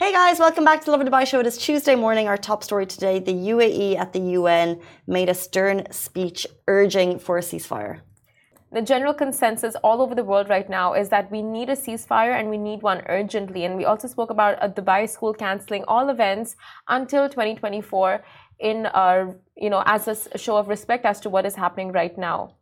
Hey guys, welcome back to the Lovin Dubai show. It is Tuesday morning. Our top story today the UAE at the UN made a stern speech urging for a ceasefire. The general consensus all over the world right now is that we need a ceasefire and we need one urgently. And we also spoke about a Dubai school cancelling all events until 2024 in our, you know, as a show of respect as to what is happening right now.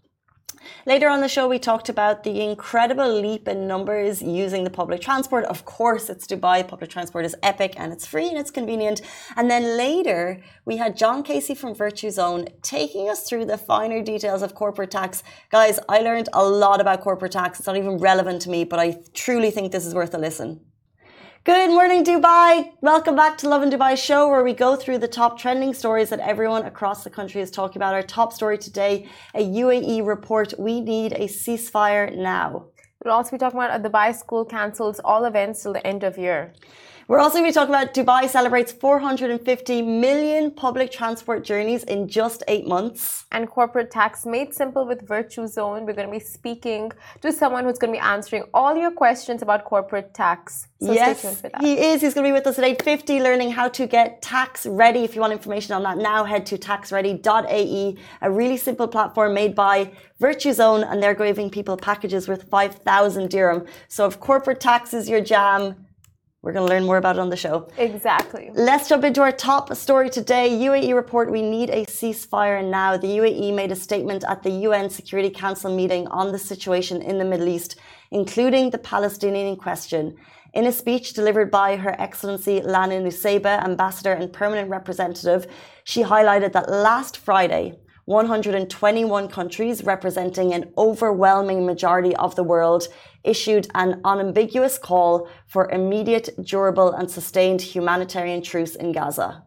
Later on the show, we talked about the incredible leap in numbers using the public transport. Of course, it's Dubai. Public transport is epic and it's free and it's convenient. And then later, we had John Casey from Virtuzone taking us through the finer details of corporate tax. Guys, I learned a lot about corporate tax. It's not even relevant to me, but I truly think this is worth a listen. Good morning, Dubai. Welcome back to Lovin Dubai show, where we go through the top trending stories that everyone across the country is talking about. Our top story today a UAE report. We need a ceasefire now. We'll also be talking about a Dubai school cancels all events till the end of year. We're also going to talk about Dubai celebrates 450 million public transport journeys in just eight months. And corporate tax made simple with Virtuzone. We're going to be speaking to someone who's going to be answering all your questions about corporate tax. So yes, he is. He's going to be with us at 8.50 learning how to get tax ready. If you want information on that now, head to taxready.ae, a really simple platform made by Virtuzone, and they're giving people packages worth 5,000 dirham. So if corporate tax is your jam, we're going to learn more about it on the show. Exactly. Let's jump into our top story today. UAE report we need a ceasefire now. The UAE made a statement at the UN Security Council meeting on the situation in the Middle East, including the Palestinian question. In a speech delivered by Her Excellency Lana Nusseibeh, Ambassador and Permanent Representative, she highlighted that last Friday, 121 countries representing an overwhelming majority of the world issued an unambiguous call for immediate, durable, and sustained humanitarian truce in Gaza.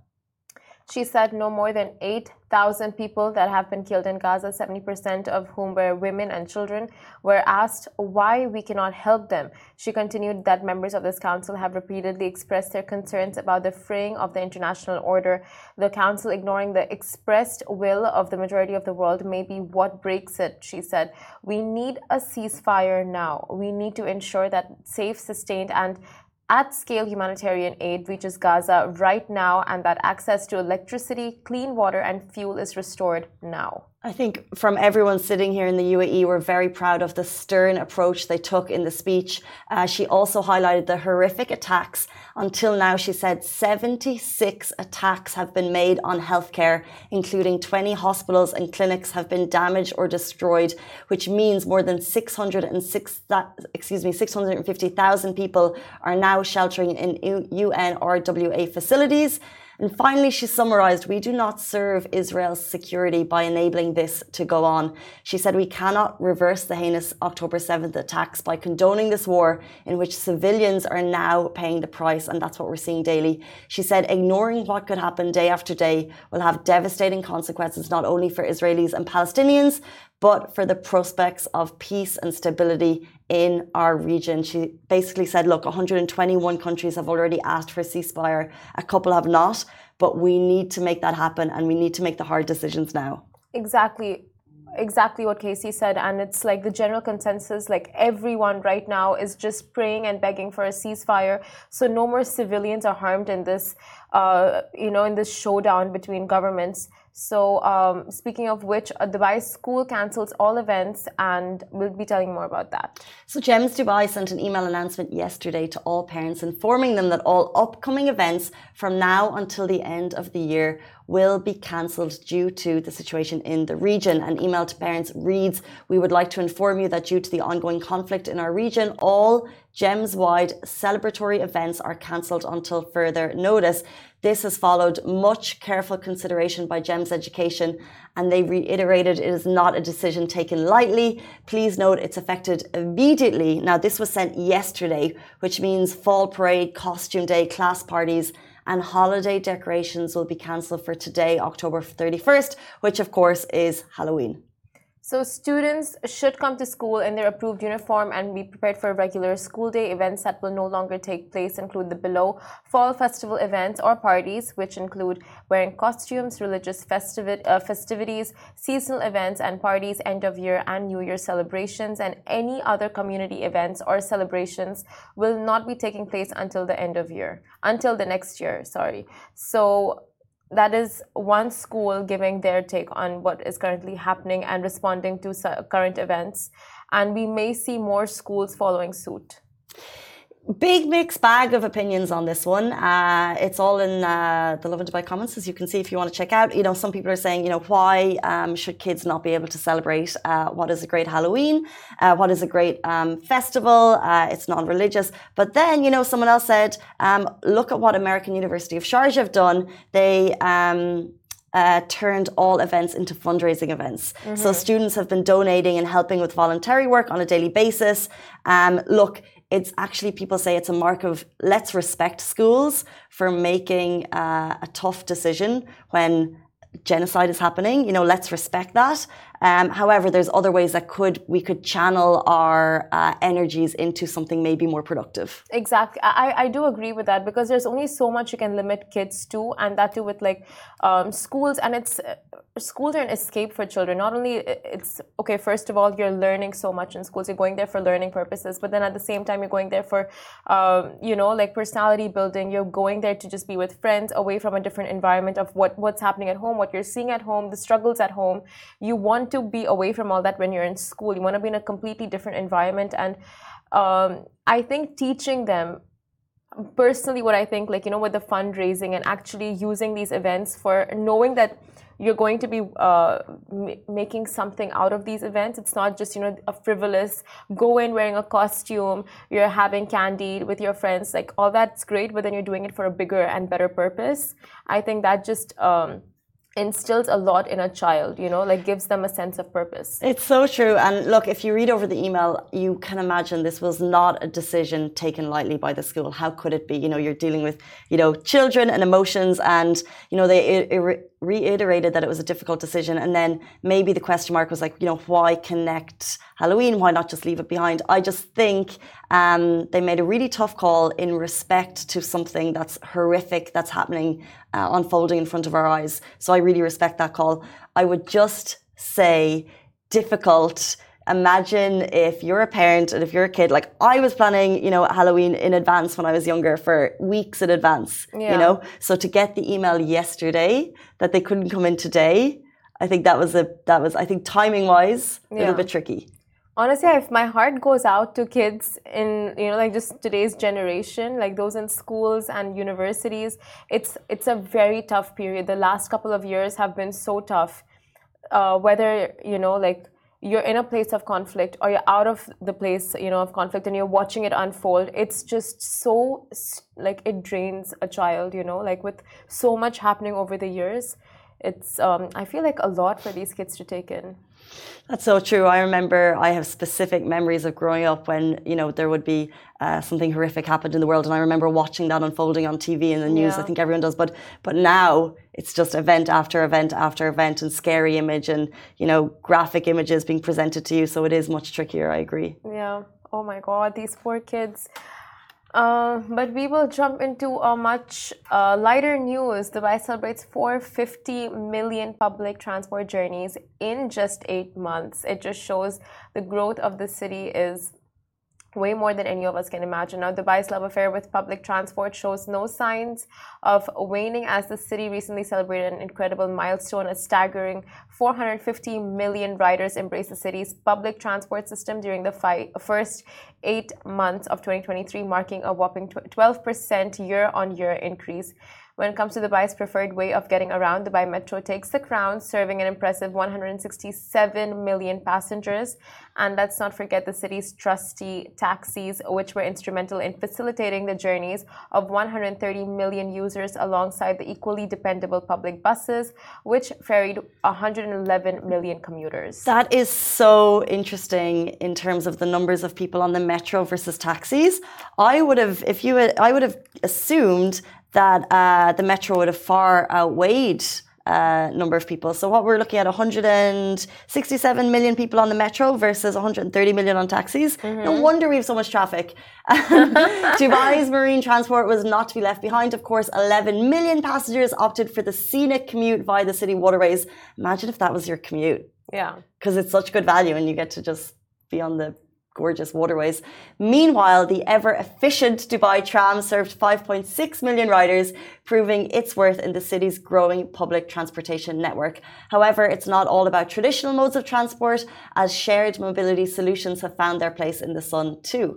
She said no more than 8,000 people that have been killed in Gaza, 70% of whom were women and children, were asked why we cannot help them. She continued that members of this council have repeatedly expressed their concerns about the fraying of the international order. The council ignoring the expressed will of the majority of the world may be what breaks it, she said. We need a ceasefire now. We need to ensure that safe, sustained, and at scale humanitarian aid reaches Gaza right now and that access to electricity, clean water, and fuel is restored now. I think from everyone sitting here in the UAE, we're very proud of the stern approach they took in the speech. Uh, she also highlighted the horrific attacks. Until now, she said 76 attacks have been made on healthcare, including 20 hospitals and clinics have been damaged or destroyed, which means more than 606, excuse me, 650,000 people are now sheltering in UNRWA facilities. And finally, she summarized, we do not serve Israel's security by enabling this to go on. She said, we cannot reverse the heinous October 7th attacks by condoning this war in which civilians are now paying the price. And that's what we're seeing daily. She said, ignoring what could happen day after day will have devastating consequences, not only for Israelis and Palestinians, but for the prospects of peace and stability in our region. She basically said, look, 121 countries have already asked for a ceasefire, a couple have not, but we need to make that happen and we need to make the hard decisions now. Exactly. Exactly what Casey said, and it's like the general consensus. Like everyone right now is just praying and begging for a ceasefire, so no more civilians are harmed in this, uh, you know, in this showdown between governments. So, um, speaking of which, uh, Dubai school cancels all events, and we'll be telling more about that. So, GEMS Dubai sent an email announcement yesterday to all parents informing them that all upcoming events from now until the end of the year will be cancelled due to the situation in the region. An email to parents reads We would like to inform you that due to the ongoing conflict in our region, all GEMS wide celebratory events are cancelled until further notice. This has followed much careful consideration by GEMS Education, and they reiterated it is not a decision taken lightly. Please note it's affected immediately. Now, this was sent yesterday, which means fall parade, costume day, class parties, and holiday decorations will be cancelled for today, October 31st, which of course is Halloween. So students should come to school in their approved uniform and be prepared for regular school day. Events that will no longer take place include the below fall festival events or parties, which include wearing costumes, religious festivi- uh, festivities, seasonal events and parties, end of year and new year celebrations, and any other community events or celebrations will not be taking place until the end of year, until the next year, sorry. So that is one school giving their take on what is currently happening and responding to current events. And we may see more schools following suit big mixed bag of opinions on this one. Uh, it's all in uh, the Lovin Dubai comments, as you can see if you want to check out. You know, some people are saying, you know, why um, should kids not be able to celebrate uh, what is a great Halloween, uh, what is a great um, festival? Uh, it's non-religious. But then, you know, someone else said, um, look at what American University of Sharjah have done. They um, uh, turned all events into fundraising events. Mm-hmm. So students have been donating and helping with voluntary work on a daily basis. Um, look, it's actually people say it's a mark of let's respect schools for making uh, a tough decision when genocide is happening. You know, let's respect that. Um, however, there's other ways that could we could channel our uh, energies into something maybe more productive. Exactly, I, I do agree with that because there's only so much you can limit kids to, and that too with like um, schools, and it's uh, schools are an escape for children. Not only it's okay, first of all, you're learning so much in schools. You're going there for learning purposes, but then at the same time, you're going there for um, you know like personality building. You're going there to just be with friends, away from a different environment of what what's happening at home, what you're seeing at home, the struggles at home. You want to be away from all that when you're in school. You want to be in a completely different environment. And um, I think teaching them personally what I think, like, you know, with the fundraising and actually using these events for knowing that you're going to be uh, making something out of these events. It's not just, you know, a frivolous go in wearing a costume, you're having candy with your friends. Like, all that's great, but then you're doing it for a bigger and better purpose. I think that just. Um, instills a lot in a child, you know, like gives them a sense of purpose. It's so true. And look, if you read over the email, you can imagine this was not a decision taken lightly by the school. How could it be? You know, you're dealing with, you know, children and emotions and, you know, they reiterated that it was a difficult decision. And then maybe the question mark was like, you know, why connect Halloween? Why not just leave it behind? I just think um, they made a really tough call in respect to something that's horrific that's happening, uh, unfolding in front of our eyes. So I really respect that call. I would just say difficult imagine if you're a parent and if you're a kid, like I was planning, you know, Halloween in advance when I was younger for weeks in advance, yeah. you know? So to get the email yesterday that they couldn't come in today, I think that was a, that was, I think timing wise, a yeah. little bit tricky. Honestly, if my heart goes out to kids in, you know, like just today's generation, like those in schools and universities, it's, it's a very tough period. The last couple of years have been so tough. Uh, whether, you know, like, you're in a place of conflict or you're out of the place you know of conflict and you're watching it unfold it's just so like it drains a child you know like with so much happening over the years it's um, i feel like a lot for these kids to take in that's so true. I remember I have specific memories of growing up when you know there would be uh, something horrific happened in the world, and I remember watching that unfolding on TV in the news. Yeah. I think everyone does, but but now it's just event after event after event, and scary image and you know graphic images being presented to you. So it is much trickier. I agree. Yeah. Oh my God, these poor kids. Uh, but we will jump into a much uh, lighter news. Dubai celebrates 450 million public transport journeys in just eight months. It just shows the growth of the city is way more than any of us can imagine. Now, Dubai's love affair with public transport shows no signs of waning as the city recently celebrated an incredible milestone. A staggering 450 million riders embraced the city's public transport system during the first eight months of 2023, marking a whopping 12% year on year increase. When it comes to Dubai's preferred way of getting around, Dubai Metro takes the crown, serving an impressive 167 million passengers. And let's not forget the city's trusty taxis, which were instrumental in facilitating the journeys of 130 million users alongside the equally dependable public buses, which ferried 111 million commuters. That is so interesting in terms of the numbers of people on the metro versus taxis. I would have, if you, I would have assumed that uh, the metro would have far outweighed uh, number of people. So what we're looking at 167 million people on the metro versus 130 million on taxis. Mm-hmm. No wonder we have so much traffic. Dubai's marine transport was not to be left behind. Of course, 11 million passengers opted for the scenic commute via the city waterways. Imagine if that was your commute. Yeah. Because it's such good value and you get to just be on the gorgeous waterways. Meanwhile, the ever efficient Dubai tram served 5.6 million riders, proving its worth in the city's growing public transportation network. However, it's not all about traditional modes of transport, as shared mobility solutions have found their place in the sun too.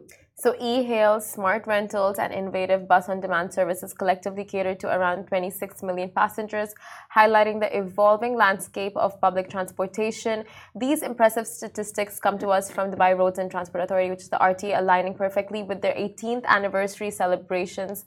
So e-hail, smart rentals, and innovative bus-on-demand services collectively cater to around 26 million passengers, highlighting the evolving landscape of public transportation. These impressive statistics come to us from Dubai Roads and Transport Authority, which is the RT, aligning perfectly with their 18th anniversary celebrations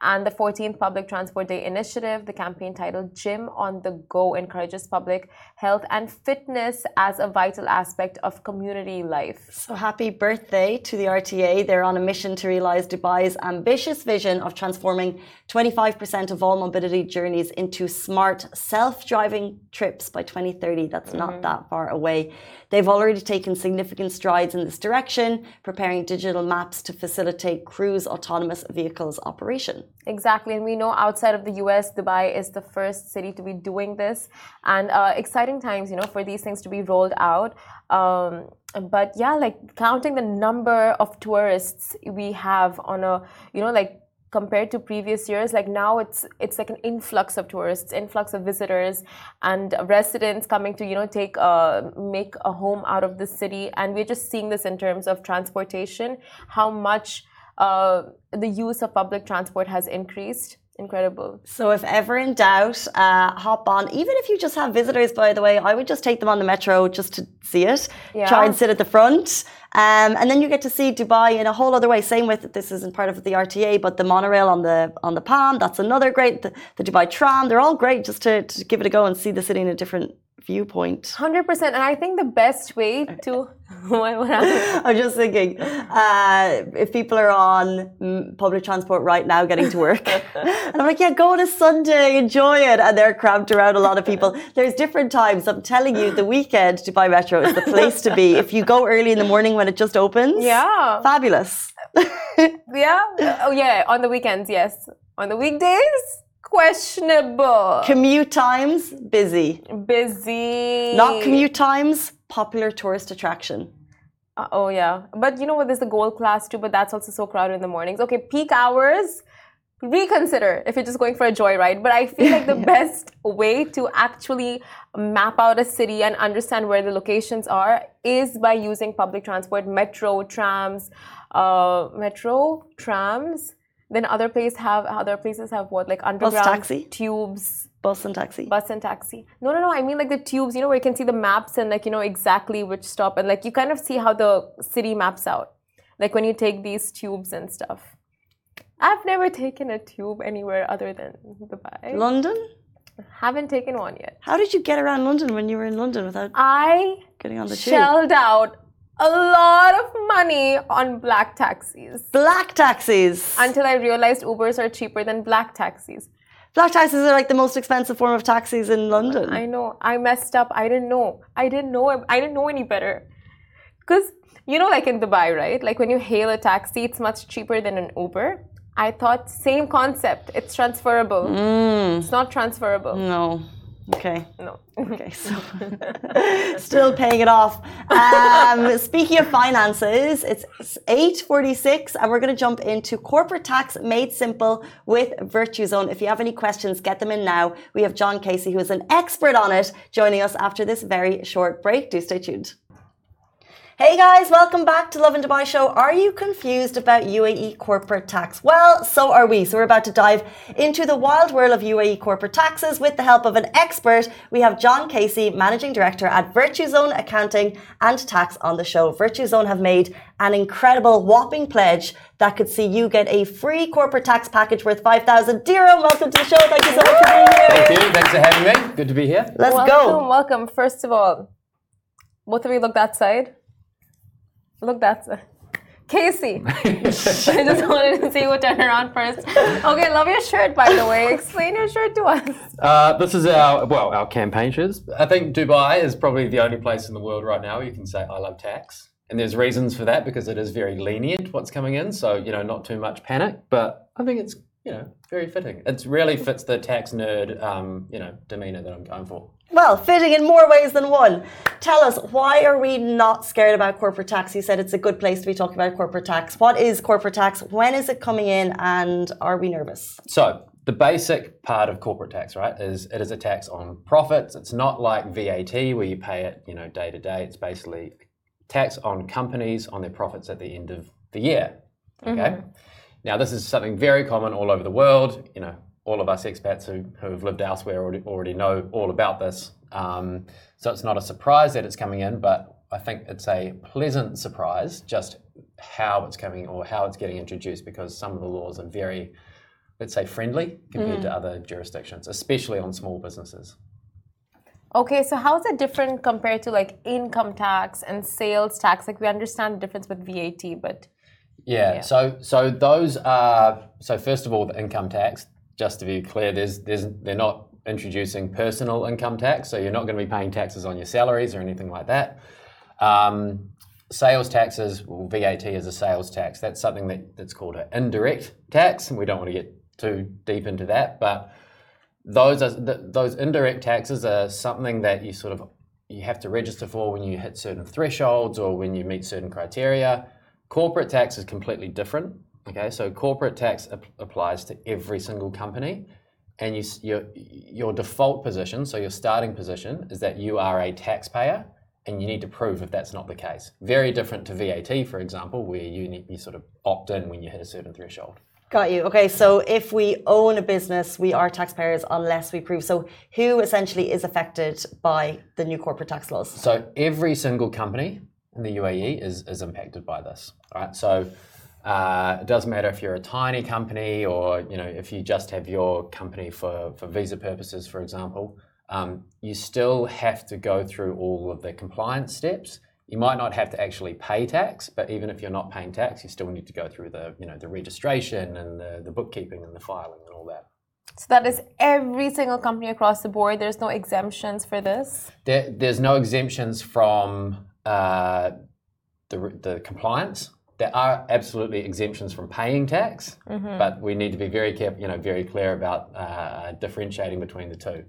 and the 14th Public Transport Day initiative, the campaign titled Gym on the Go, encourages public health and fitness as a vital aspect of community life. So happy birthday to the RTA. They're on a mission to realize Dubai's ambitious vision of transforming 25% of all mobility journeys into smart self driving trips by 2030. That's mm-hmm. not that far away. They've already taken significant strides in this direction, preparing digital maps to facilitate cruise autonomous vehicles operation. Exactly. And we know outside of the US, Dubai is the first city to be doing this. And uh, exciting times, you know, for these things to be rolled out. Um, but yeah, like counting the number of tourists we have on a, you know, like compared to previous years like now it's it's like an influx of tourists influx of visitors and residents coming to you know take uh, make a home out of the city. And we're just seeing this in terms of transportation how much uh, the use of public transport has increased incredible. So, if ever in doubt, uh, hop on. Even if you just have visitors, by the way, I would just take them on the metro just to see it. Yeah. Try and sit at the front. Um, and then you get to see Dubai in a whole other way. Same with this isn't part of the RTA, but the monorail on the on the Palm. That's another great. The, the Dubai tram. They're all great just to, to give it a go and see the city in a different viewpoint. 100%. And I think the best way to. what, what I'm just thinking uh, if people are on public transport right now getting to work, and I'm like, yeah, go on a Sunday, enjoy it. And they're cramped around a lot of people. There's different times. I'm telling you, the weekend, Dubai Metro is the place to be. If you go early in the morning when it just opens, yeah, fabulous. yeah. Oh, yeah. On the weekends, yes. On the weekdays, questionable. Commute times, busy. Busy. Not commute times, popular tourist attraction. Uh, oh, yeah. But you know what? There's the gold class too, but that's also so crowded in the mornings. Okay, peak hours, reconsider if you're just going for a joyride. But I feel like the yeah. best way to actually map out a city and understand where the locations are is by using public transport, metro, trams, uh, metro, trams, then other places have other places have what like underground taxi tubes. Bus and taxi. Bus and taxi. No, no, no. I mean like the tubes. You know where you can see the maps and like you know exactly which stop and like you kind of see how the city maps out. Like when you take these tubes and stuff. I've never taken a tube anywhere other than Dubai. London. Haven't taken one yet. How did you get around London when you were in London without I getting on the tube? Shelled out a lot of money on black taxis. Black taxis. Until I realized Ubers are cheaper than black taxis. Black taxis are like the most expensive form of taxis in London. I know. I messed up. I didn't know. I didn't know. I didn't know any better. Because, you know, like in Dubai, right? Like when you hail a taxi, it's much cheaper than an Uber. I thought same concept. It's transferable. Mm. It's not transferable. No. Okay. No. Okay, so still paying it off. Um, speaking of finances, it's 8.46 and we're going to jump into corporate tax made simple with Virtuzone. If you have any questions, get them in now. We have John Casey, who is an expert on it, joining us after this very short break. Do stay tuned. Hey guys, welcome back to Lovin Dubai Show. Are you confused about UAE corporate tax? Well, so are we. So we're about to dive into the wild world of UAE corporate taxes with the help of an expert. We have John Casey, Managing Director at Virtuzone Accounting and Tax on the show. Virtuzone have made an incredible whopping pledge that could see you get a free corporate tax package worth 5,000 dirham. Welcome to the show. Thank you so much for being here. Thank you. Thanks for having me. Good to be here. Let's welcome, go. Welcome, welcome. First of all, both of you look that side. Look, that's Casey. I just wanted to see who turned around first. Okay, love your shirt, by the way. Explain your shirt to us. Uh, this is our well, our campaign shoes. I think Dubai is probably the only place in the world right now you can say I love tax, and there's reasons for that because it is very lenient what's coming in. So you know, not too much panic. But I think it's you know very fitting. It really fits the tax nerd um, you know demeanor that I'm going for. Well, fitting in more ways than one. Tell us, why are we not scared about corporate tax? You said it's a good place to be talking about corporate tax. What is corporate tax? When is it coming in? And are we nervous? So the basic part of corporate tax, right, is it is a tax on profits. It's not like VAT where you pay it, you know, day to day. It's basically tax on companies on their profits at the end of the year. Okay. Mm-hmm. Now this is something very common all over the world. You know, all of us expats who, who have lived elsewhere already, already know all about this. Um, so it's not a surprise that it's coming in, but I think it's a pleasant surprise just how it's coming or how it's getting introduced because some of the laws are very, let's say, friendly compared to other jurisdictions, especially on small businesses. Okay, so how is it different compared to like income tax and sales tax? Like we understand the difference with VAT, but Yeah, Yeah. So so those are so first of all the income tax. Just to be clear, there's there's they're not introducing personal income tax, so you're not going to be paying taxes on your salaries or anything like that. Um, sales taxes, well, VAT is a sales tax. That's something that, that's called an indirect tax, and we don't want to get too deep into that. But those are th- those indirect taxes are something that you sort of you have to register for when you hit certain thresholds or when you meet certain criteria. Corporate tax is completely different. Okay, so corporate tax ap- applies to every single company, and you, your your default position, so your starting position, is that you are a taxpayer, and you need to prove if that's not the case. Very different to VAT, for example, where you need, you sort of opt in when you hit a certain threshold. Got you. Okay, so if we own a business, we are taxpayers unless we prove. So, who essentially is affected by the new corporate tax laws? So every single company in the UAE is, is impacted by this, right? So uh, it doesn't matter if you're a tiny company or you know if you just have your company for, for visa purposes, for example, um, you still have to go through all of the compliance steps. You might not have to actually pay tax, but even if you're not paying tax, you still need to go through the you know the registration and the, the bookkeeping and the filing and all that. so that is every single company across the board. There's no exemptions for this. There, there's no exemptions from uh, the, the compliance. There are absolutely exemptions from paying tax, but we need to be very careful, you know, very clear about uh, differentiating between the two.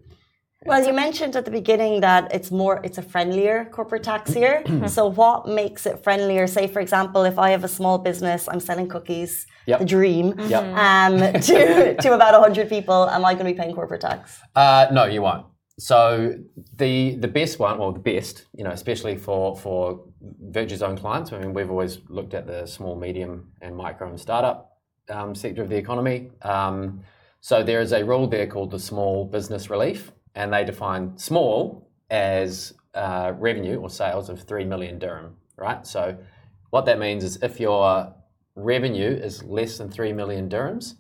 Well, you mentioned at the beginning that it's more, it's a friendlier corporate tax here. so, what makes it friendlier? Say, for example, if I have a small business, I'm selling cookies, Yep. the dream, Yep. um, to, to about 100 people, am I going to be paying corporate tax? Uh, no, you won't. So the the best one, or the best, you know, especially for for Virtuzone clients. I mean, we've always looked at the small, medium, and micro and startup um, sector of the economy. Um, so there is a rule there called the small business relief, and they define small as uh, revenue or sales of three million dirham. Right. So what that means is if your revenue is less than three million dirhams,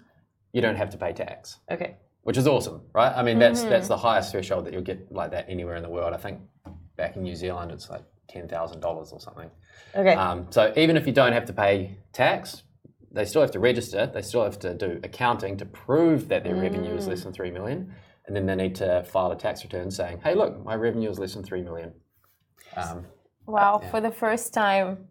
you don't have to pay tax Okay. Which is awesome, right? I mean, that's that's the highest threshold that you'll get like that anywhere in the world. I think back in New Zealand, it's like ten thousand dollars or something. Okay. Um, so even if you don't have to pay tax, they still have to register. They still have to do accounting to prove that their revenue is less than three million, and then they need to file a tax return saying, "Hey, look, my revenue is less than three million. Um, Wow, for the first time,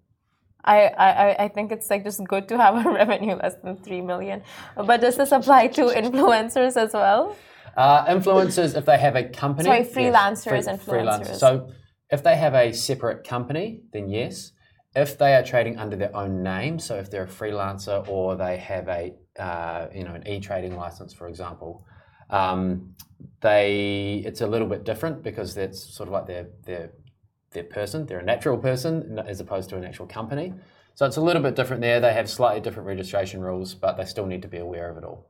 I, I, I- I think it's like just good to have a revenue less than three million. But does this apply to influencers as well? Uh, influencers, if they have a company. Sorry, yes, freelancers, free- influencers. So if they have a separate company, then yes. If they are trading under their own name, so if they're a freelancer or they have a uh, you know an e-trading license, for example, um, they it's a little bit different because that's sort of like their their their person, they're a natural person as opposed to an actual company. So it's a little bit different there. They have slightly different registration rules, but they still need to be aware of it all.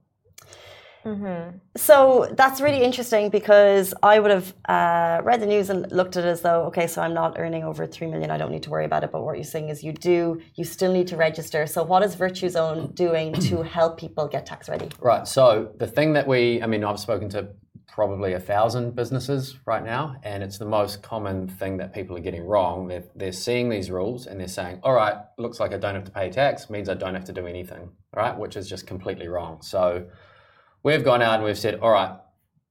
So that's really interesting because I would have uh, read the news and looked at it as though, okay, so I'm not earning over three million. I don't need to worry about it. But what you're saying is you do, you still need to register. So what is Virtuzone doing to help people get tax ready? Right. So the thing that we, I mean, I've spoken to probably a thousand businesses right now, and it's the most common thing that people are getting wrong. They're, they're seeing these rules and they're saying, "All right, looks like I don't have to pay tax, means I don't have to do anything," right? Which is just completely wrong. So we've gone out and we've said, "All right."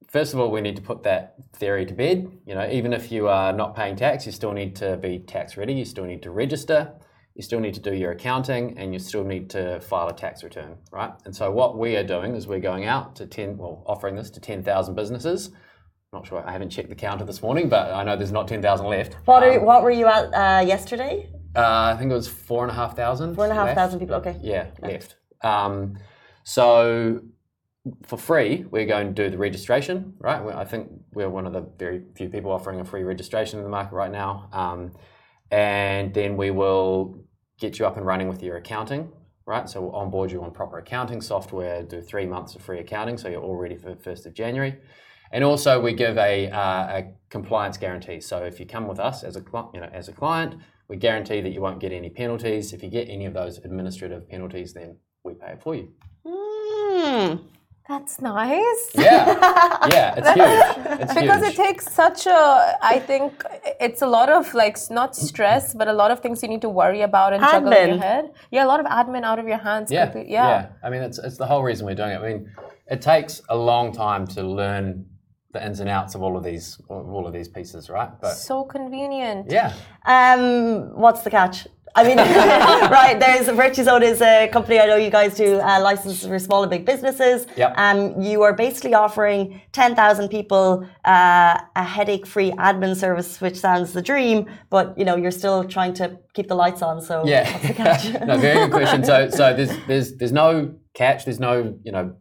First of all, we need to put that theory to bed. You know, even if you are not paying tax, you still need to be tax ready. You still need to register you still need to do your accounting and you still need to file a tax return, right? And so what we are doing is we're going out to 10, well, offering this to 10,000 businesses. Not sure, I haven't checked the counter this morning, but I know there's not 10,000 left. What, are, um, what were you at uh, yesterday? Uh, I think it was four and a half thousand. Four and a half left. thousand people, okay. Yeah, left. Um, so for free, we're going to do the registration, right? I think we're one of the very few people offering a free registration in the market right now. Um, and then we will get you up and running with your accounting, right? So we'll onboard you on proper accounting software, do three months of free accounting, so you're all ready for the 1st of January. And also we give a, uh, a compliance guarantee. So if you come with us as a, you know, as a client, we guarantee that you won't get any penalties. If you get any of those administrative penalties, then we pay it for you. Mm. That's nice. Yeah, yeah, it's huge. It's because huge. it takes such a. I think it's a lot of like not stress, but a lot of things you need to worry about and admin. juggle in your head. Yeah, a lot of admin out of your hands. Yeah, yeah. yeah. I mean, it's it's the whole reason we're doing it. I mean, it takes a long time to learn the ins and outs of all of these all of these pieces, right? But so convenient. Yeah. Um, what's the catch? I mean, right, there's Virtuzone is a company I know you guys do uh, licenses for small and big businesses. Yep. Um, you are basically offering 10,000 people uh, a headache-free admin service, which sounds the dream, but you know you're still trying to keep the lights on. So yeah, no, very good question. So so there's there's there's no catch. There's no you know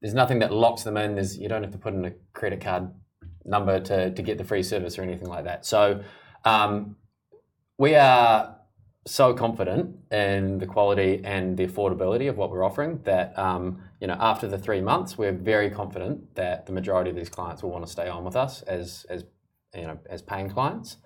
there's nothing that locks them in. There's you don't have to put in a credit card number to to get the free service or anything like that. So um, we are so confident in the quality and the affordability of what we're offering that um, you know after the three months we're very confident that the majority of these clients will want to stay on with us as as you know as paying clients.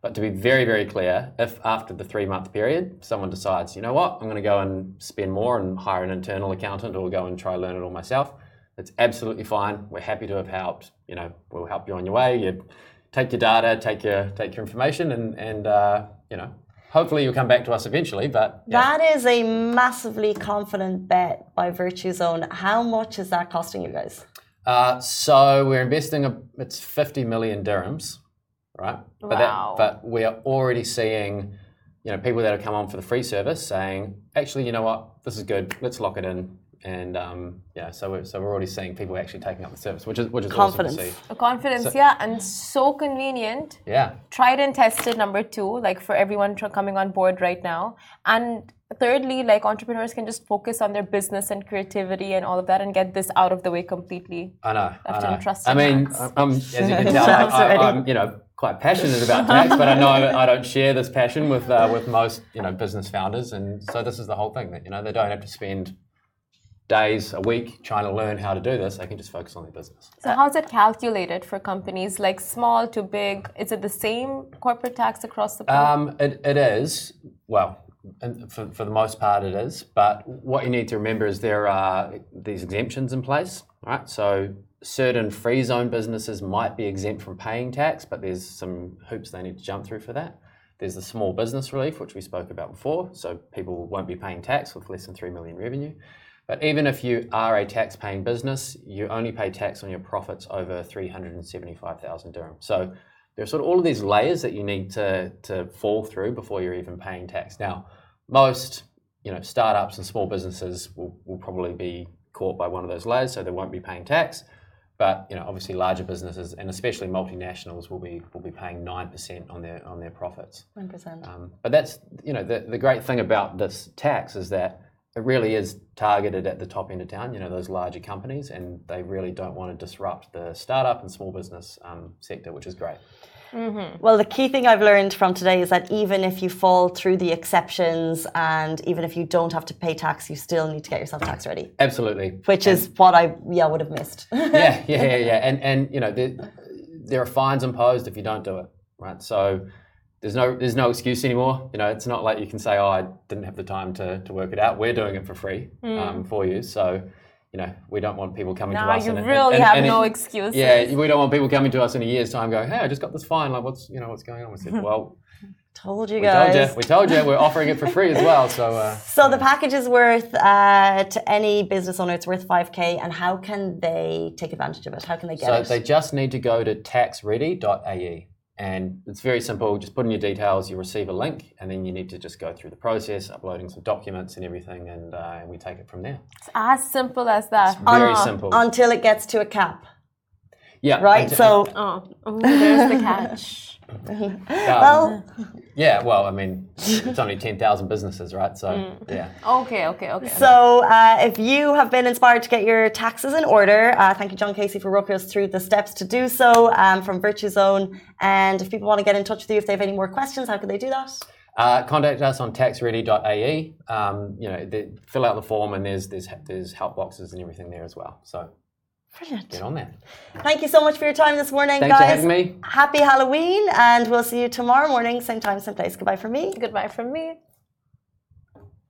But to be very very clear if after the three month period someone decides you know what? I'm going to go and spend more and hire an internal accountant or go and try learn it all myself it's absolutely fine. We're happy to have helped you know we'll help you on your way. You take your data take your take your information and and uh, you know hopefully you'll come back to us eventually. But yeah. that is a massively confident bet by Virtuzone. How much is that costing you guys? Uh, so we're investing. A, it's fifty million dirhams, right? Wow. But, that, but we are already seeing, you know, people that have come on for the free service saying, actually, you know what, this is good. Let's lock it in and um, yeah, so we're, so we're already seeing people actually taking up the service, which is which is confidence. Awesome to see. Confidence, so, yeah, and so convenient. Yeah. Tried and tested. Number two, like for everyone coming on board right now, and thirdly, like entrepreneurs can just focus on their business and creativity and all of that, and get this out of the way completely. I know. I know. Trust I mean, I'm, as you can tell, I, am you know quite passionate about tax, but I know I don't share this passion with uh, with most you know business founders, and so this is the whole thing that you know they don't have to spend days a week trying to learn how to do this, they can just focus on their business. So, how's it calculated for companies like small to big? Is it the same corporate tax across the board? Um, it, it is. Well, for, for the most part, it is. But what you need to remember is there are these exemptions in place, right? So, certain free zone businesses might be exempt from paying tax, but there's some hoops they need to jump through for that. There's the small business relief, which we spoke about before. So, people won't be paying tax with less than 3 million revenue. But even if you are a tax paying business, you only pay tax on your profits over 375,000 dirham. So there are sort of all of these layers that you need to, to fall through before you're even paying tax. Now, most you know startups and small businesses will, will probably be caught by one of those layers, so they won't be paying tax. But you know, obviously, larger businesses and especially multinationals will be will be paying nine percent on their on their profits. Nine percent. Um, but that's you know the the great thing about this tax is that it really is targeted at the top end of town, you know, those larger companies, and they really don't want to disrupt the startup and small business um, sector, which is great. Mm-hmm. Well, the key thing I've learned from today is that even if you fall through the exceptions and even if you don't have to pay tax, you still need to get yourself tax ready. Absolutely. Which and is what I yeah would have missed. yeah, yeah, yeah, yeah. And and you know there, there are fines imposed if you don't do it, right? So there's no there's no excuse anymore. You know, it's not like you can say, "Oh, I didn't have the time to, to work it out." We're doing it for free mm. um, for you. So, you know, we don't want people coming to Now us. you and- really and- have and no excuses. Yeah, we don't want people coming to us in a year's time going, "Hey, I just got this fine. Like, what's you know what's going on?" We said, "Well, Told you we told guys. you, we told you, we're offering it for free as well." So, uh, So the package is worth uh, to any business owner. It's worth five k. And how can they take advantage of it? How can they get so it? they just need to go to taxready.ae, and it's very simple. Just put in your details, you receive a link, and then you need to just go through the process, uploading some documents and everything, and uh, we take it from there. It's as simple as that. Very Oh, simple. Until it gets to a cap, Yeah, right? and- So Oh, oh, there's the catch. um, well, yeah. Well, I mean, it's only ten thousand businesses, right? So, yeah. Okay, okay, okay. So, uh, if you have been inspired to get your taxes in order, uh, thank you, John Casey, for walking us through the steps to do so um, from Virtuzone. And if people want to get in touch with you, if they have any more questions, how can they do that? Uh, contact us on taxready.ae. Um, you know, the, fill out the form, and there's there's there's help boxes and everything there as well. So Brilliant. get on there. Thank you so much for your time this morning, Thanks for guys. having me. Happy Halloween, and we'll see you tomorrow morning, same time, same place. Goodbye from me. Goodbye from me.